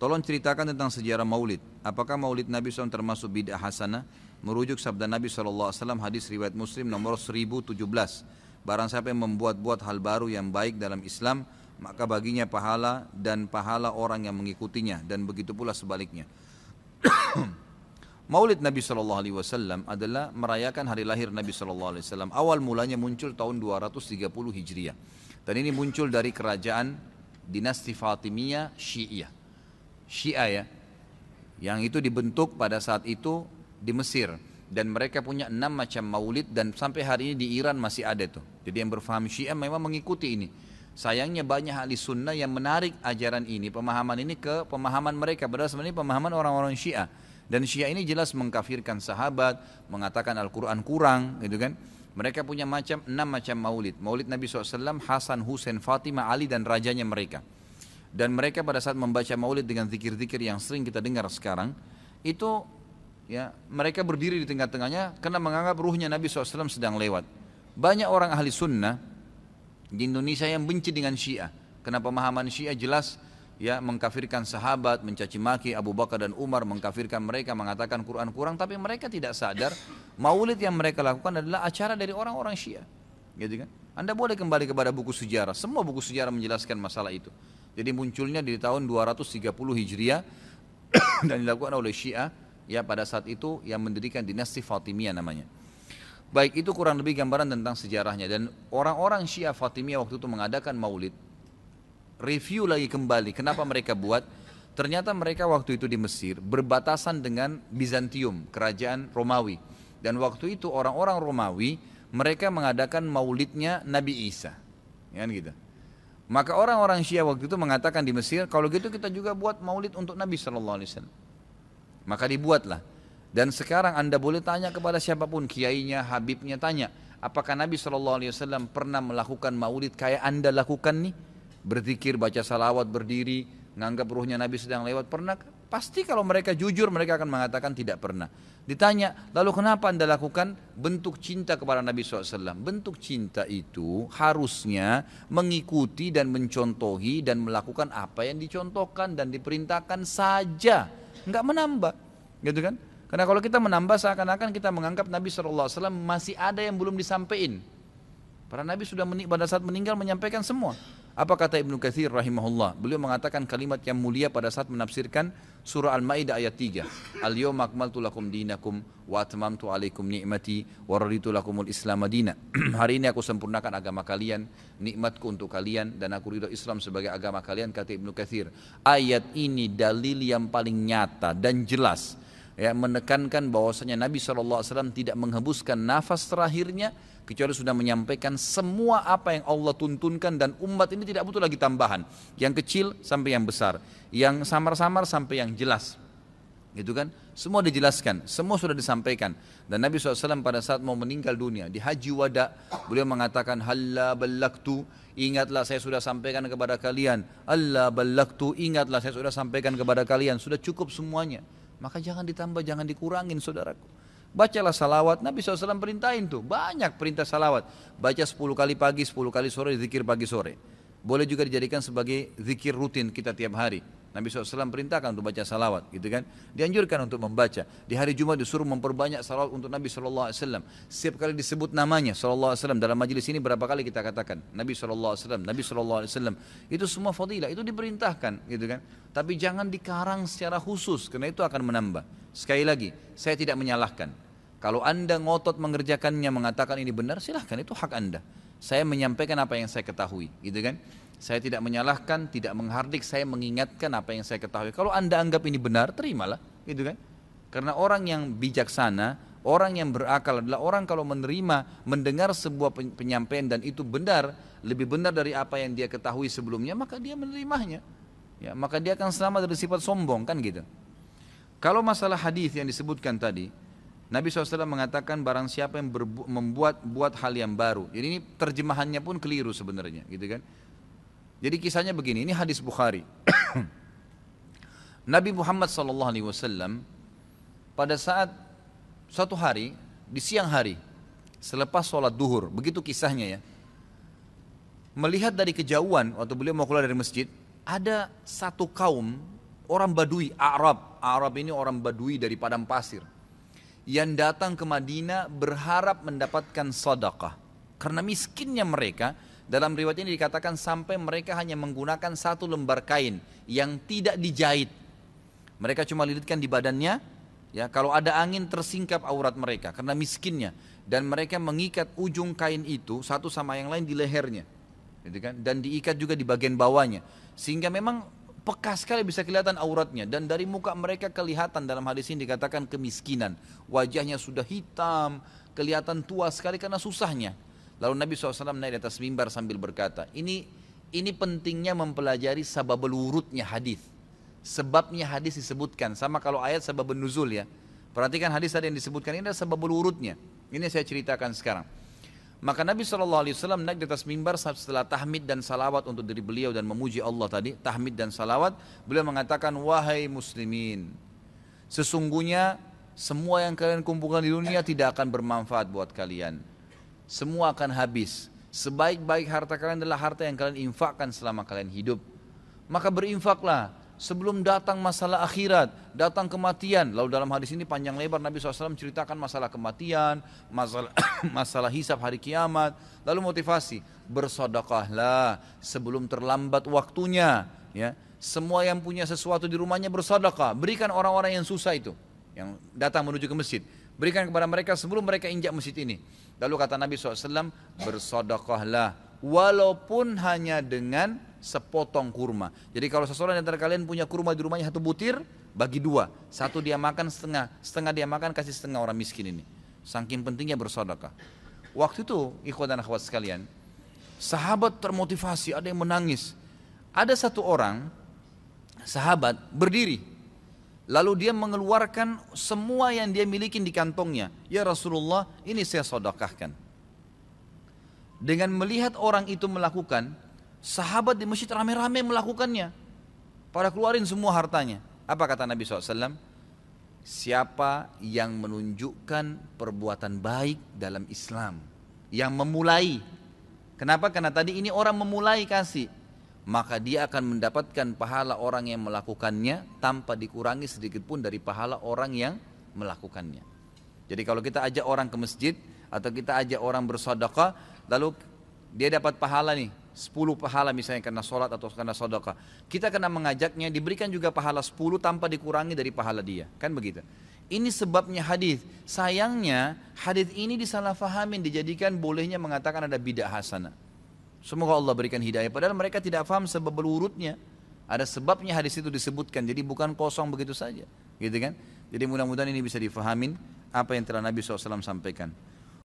Tolong ceritakan tentang sejarah maulid. Apakah maulid Nabi SAW termasuk bid'ah hasanah? Merujuk sabda Nabi SAW hadis riwayat muslim nomor 1017. Barang siapa yang membuat-buat hal baru yang baik dalam Islam, maka baginya pahala dan pahala orang yang mengikutinya dan begitu pula sebaliknya. Maulid Nabi Shallallahu Alaihi Wasallam adalah merayakan hari lahir Nabi Shallallahu Alaihi Wasallam. Awal mulanya muncul tahun 230 Hijriah. Dan ini muncul dari kerajaan dinasti Fatimiyah Syiah. Syiah ya. Yang itu dibentuk pada saat itu di Mesir. Dan mereka punya enam macam maulid dan sampai hari ini di Iran masih ada tuh. Jadi yang berfaham Syiah memang mengikuti ini. Sayangnya banyak ahli sunnah yang menarik ajaran ini, pemahaman ini ke pemahaman mereka. Padahal sebenarnya pemahaman orang-orang Syiah. Dan Syiah ini jelas mengkafirkan sahabat, mengatakan Al-Quran kurang, gitu kan. Mereka punya macam enam macam maulid. Maulid Nabi SAW, Hasan, Husain, Fatimah, Ali dan rajanya mereka. Dan mereka pada saat membaca maulid dengan zikir-zikir yang sering kita dengar sekarang, itu ya mereka berdiri di tengah-tengahnya karena menganggap ruhnya Nabi SAW sedang lewat. Banyak orang ahli sunnah di Indonesia yang benci dengan Syiah. Karena pemahaman Syiah jelas ya mengkafirkan sahabat, mencaci maki Abu Bakar dan Umar, mengkafirkan mereka, mengatakan Quran kurang, tapi mereka tidak sadar maulid yang mereka lakukan adalah acara dari orang-orang Syiah. Gitu kan? Anda boleh kembali kepada buku sejarah, semua buku sejarah menjelaskan masalah itu. Jadi munculnya di tahun 230 Hijriah dan dilakukan oleh Syiah ya pada saat itu yang mendirikan dinasti Fatimiyah namanya. Baik itu kurang lebih gambaran tentang sejarahnya. Dan orang-orang Syiah Fatimiyah waktu itu mengadakan maulid review lagi kembali kenapa mereka buat. Ternyata mereka waktu itu di Mesir berbatasan dengan Bizantium kerajaan Romawi. Dan waktu itu orang-orang Romawi mereka mengadakan maulidnya Nabi Isa. Ya kan gitu maka orang-orang Syiah waktu itu mengatakan di Mesir kalau gitu kita juga buat maulid untuk Nabi Shallallahu Alaihi Wasallam. Maka dibuatlah. Dan sekarang anda boleh tanya kepada siapa pun kiainya habibnya tanya apakah Nabi Shallallahu Alaihi Wasallam pernah melakukan maulid kayak anda lakukan nih? Berzikir, baca salawat, berdiri, nganggap ruhnya Nabi sedang lewat, pernah? Pasti kalau mereka jujur mereka akan mengatakan tidak pernah. Ditanya, lalu kenapa anda lakukan bentuk cinta kepada Nabi SAW? Bentuk cinta itu harusnya mengikuti dan mencontohi dan melakukan apa yang dicontohkan dan diperintahkan saja. Enggak menambah. Gitu kan? Karena kalau kita menambah seakan-akan kita menganggap Nabi SAW masih ada yang belum disampaikan. Para Nabi sudah pada saat meninggal menyampaikan semua. Apa kata Ibnu Katsir rahimahullah? Beliau mengatakan kalimat yang mulia pada saat menafsirkan surah Al-Maidah ayat 3. Al-yawma akmaltu lakum dinakum wa atmamtu alaikum ni'mati wa raditu lakumul Islam madina. Hari ini aku sempurnakan agama kalian, nikmatku untuk kalian dan aku ridho Islam sebagai agama kalian kata Ibnu Katsir. Ayat ini dalil yang paling nyata dan jelas ya menekankan bahwasanya Nabi SAW tidak menghembuskan nafas terakhirnya kecuali sudah menyampaikan semua apa yang Allah tuntunkan dan umat ini tidak butuh lagi tambahan. Yang kecil sampai yang besar yang samar-samar sampai yang jelas. Gitu kan? Semua dijelaskan semua sudah disampaikan. Dan Nabi SAW pada saat mau meninggal dunia di haji wada beliau mengatakan halla balaktu ingatlah saya sudah sampaikan kepada kalian. Allah balaktu ingatlah saya sudah sampaikan kepada kalian. Sudah cukup semuanya maka jangan ditambah jangan dikurangin saudaraku Bacalah salawat, Nabi SAW perintahin tuh, banyak perintah salawat. Baca 10 kali pagi, 10 kali sore, zikir pagi sore. Boleh juga dijadikan sebagai zikir rutin kita tiap hari. Nabi SAW perintahkan untuk baca salawat, gitu kan? Dianjurkan untuk membaca. Di hari Jumat disuruh memperbanyak salawat untuk Nabi SAW. Setiap kali disebut namanya SAW dalam majelis ini berapa kali kita katakan Nabi SAW, Nabi SAW. Itu semua fadilah, itu diperintahkan, gitu kan? Tapi jangan dikarang secara khusus, karena itu akan menambah. Sekali lagi, saya tidak menyalahkan. Kalau anda ngotot mengerjakannya, mengatakan ini benar, silahkan, itu hak anda. Saya menyampaikan apa yang saya ketahui, gitu kan? Saya tidak menyalahkan, tidak menghardik, saya mengingatkan apa yang saya ketahui. Kalau anda anggap ini benar, terimalah, gitu kan? Karena orang yang bijaksana, orang yang berakal adalah orang kalau menerima, mendengar sebuah penyampaian dan itu benar, lebih benar dari apa yang dia ketahui sebelumnya, maka dia menerimanya. Ya, maka dia akan selamat dari sifat sombong, kan gitu. Kalau masalah hadis yang disebutkan tadi, Nabi SAW mengatakan barang siapa yang membuat buat hal yang baru. Jadi ini terjemahannya pun keliru sebenarnya, gitu kan? Jadi kisahnya begini, ini hadis Bukhari. Nabi Muhammad SAW pada saat suatu hari di siang hari selepas sholat duhur, begitu kisahnya ya. Melihat dari kejauhan waktu beliau mau keluar dari masjid, ada satu kaum orang Badui, Arab. Arab ini orang Badui dari padang pasir. Yang datang ke Madinah berharap mendapatkan sedekah. Karena miskinnya mereka, dalam riwayat ini dikatakan sampai mereka hanya menggunakan satu lembar kain yang tidak dijahit. Mereka cuma lilitkan di badannya, ya kalau ada angin tersingkap aurat mereka karena miskinnya dan mereka mengikat ujung kain itu satu sama yang lain di lehernya, gitu kan? Dan diikat juga di bagian bawahnya, sehingga memang peka sekali bisa kelihatan auratnya dan dari muka mereka kelihatan dalam hadis ini dikatakan kemiskinan, wajahnya sudah hitam, kelihatan tua sekali karena susahnya. Lalu Nabi SAW naik di atas mimbar sambil berkata, ini ini pentingnya mempelajari sababul urutnya hadis. Sebabnya hadis disebutkan, sama kalau ayat sabab nuzul ya. Perhatikan hadis tadi yang disebutkan ini adalah sababul urutnya. Ini saya ceritakan sekarang. Maka Nabi SAW naik di atas mimbar setelah tahmid dan salawat untuk diri beliau dan memuji Allah tadi, tahmid dan salawat, beliau mengatakan, wahai muslimin, sesungguhnya semua yang kalian kumpulkan di dunia tidak akan bermanfaat buat kalian semua akan habis. Sebaik-baik harta kalian adalah harta yang kalian infakkan selama kalian hidup. Maka berinfaklah sebelum datang masalah akhirat, datang kematian. Lalu dalam hadis ini panjang lebar Nabi SAW ceritakan masalah kematian, masalah, masalah hisab hari kiamat. Lalu motivasi, bersodakahlah sebelum terlambat waktunya. Ya, semua yang punya sesuatu di rumahnya bersodakah. Berikan orang-orang yang susah itu, yang datang menuju ke masjid. Berikan kepada mereka sebelum mereka injak masjid ini. Lalu kata Nabi SAW, bersodokahlah walaupun hanya dengan sepotong kurma. Jadi kalau seseorang di antara kalian punya kurma di rumahnya satu butir, bagi dua. Satu dia makan setengah, setengah dia makan kasih setengah orang miskin ini. Saking pentingnya bersodokah. Waktu itu, ikhwan dan akhwat sekalian, sahabat termotivasi, ada yang menangis. Ada satu orang, sahabat berdiri, Lalu dia mengeluarkan semua yang dia miliki di kantongnya. Ya Rasulullah, ini saya sodakahkan. Dengan melihat orang itu melakukan, sahabat di masjid rame-rame melakukannya. Pada keluarin semua hartanya. Apa kata Nabi SAW? Siapa yang menunjukkan perbuatan baik dalam Islam. Yang memulai. Kenapa? Karena tadi ini orang memulai kasih maka dia akan mendapatkan pahala orang yang melakukannya tanpa dikurangi sedikit pun dari pahala orang yang melakukannya. Jadi kalau kita ajak orang ke masjid atau kita ajak orang bersedekah, lalu dia dapat pahala nih, 10 pahala misalnya karena sholat atau karena sedekah. Kita kena mengajaknya, diberikan juga pahala 10 tanpa dikurangi dari pahala dia. Kan begitu. Ini sebabnya hadis. Sayangnya hadis ini disalahfahamin, dijadikan bolehnya mengatakan ada bidah hasanah. Semoga Allah berikan hidayah. Padahal mereka tidak paham sebab berurutnya. Ada sebabnya hadis itu disebutkan. Jadi bukan kosong begitu saja. Gitu kan? Jadi mudah-mudahan ini bisa difahamin apa yang telah Nabi SAW sampaikan.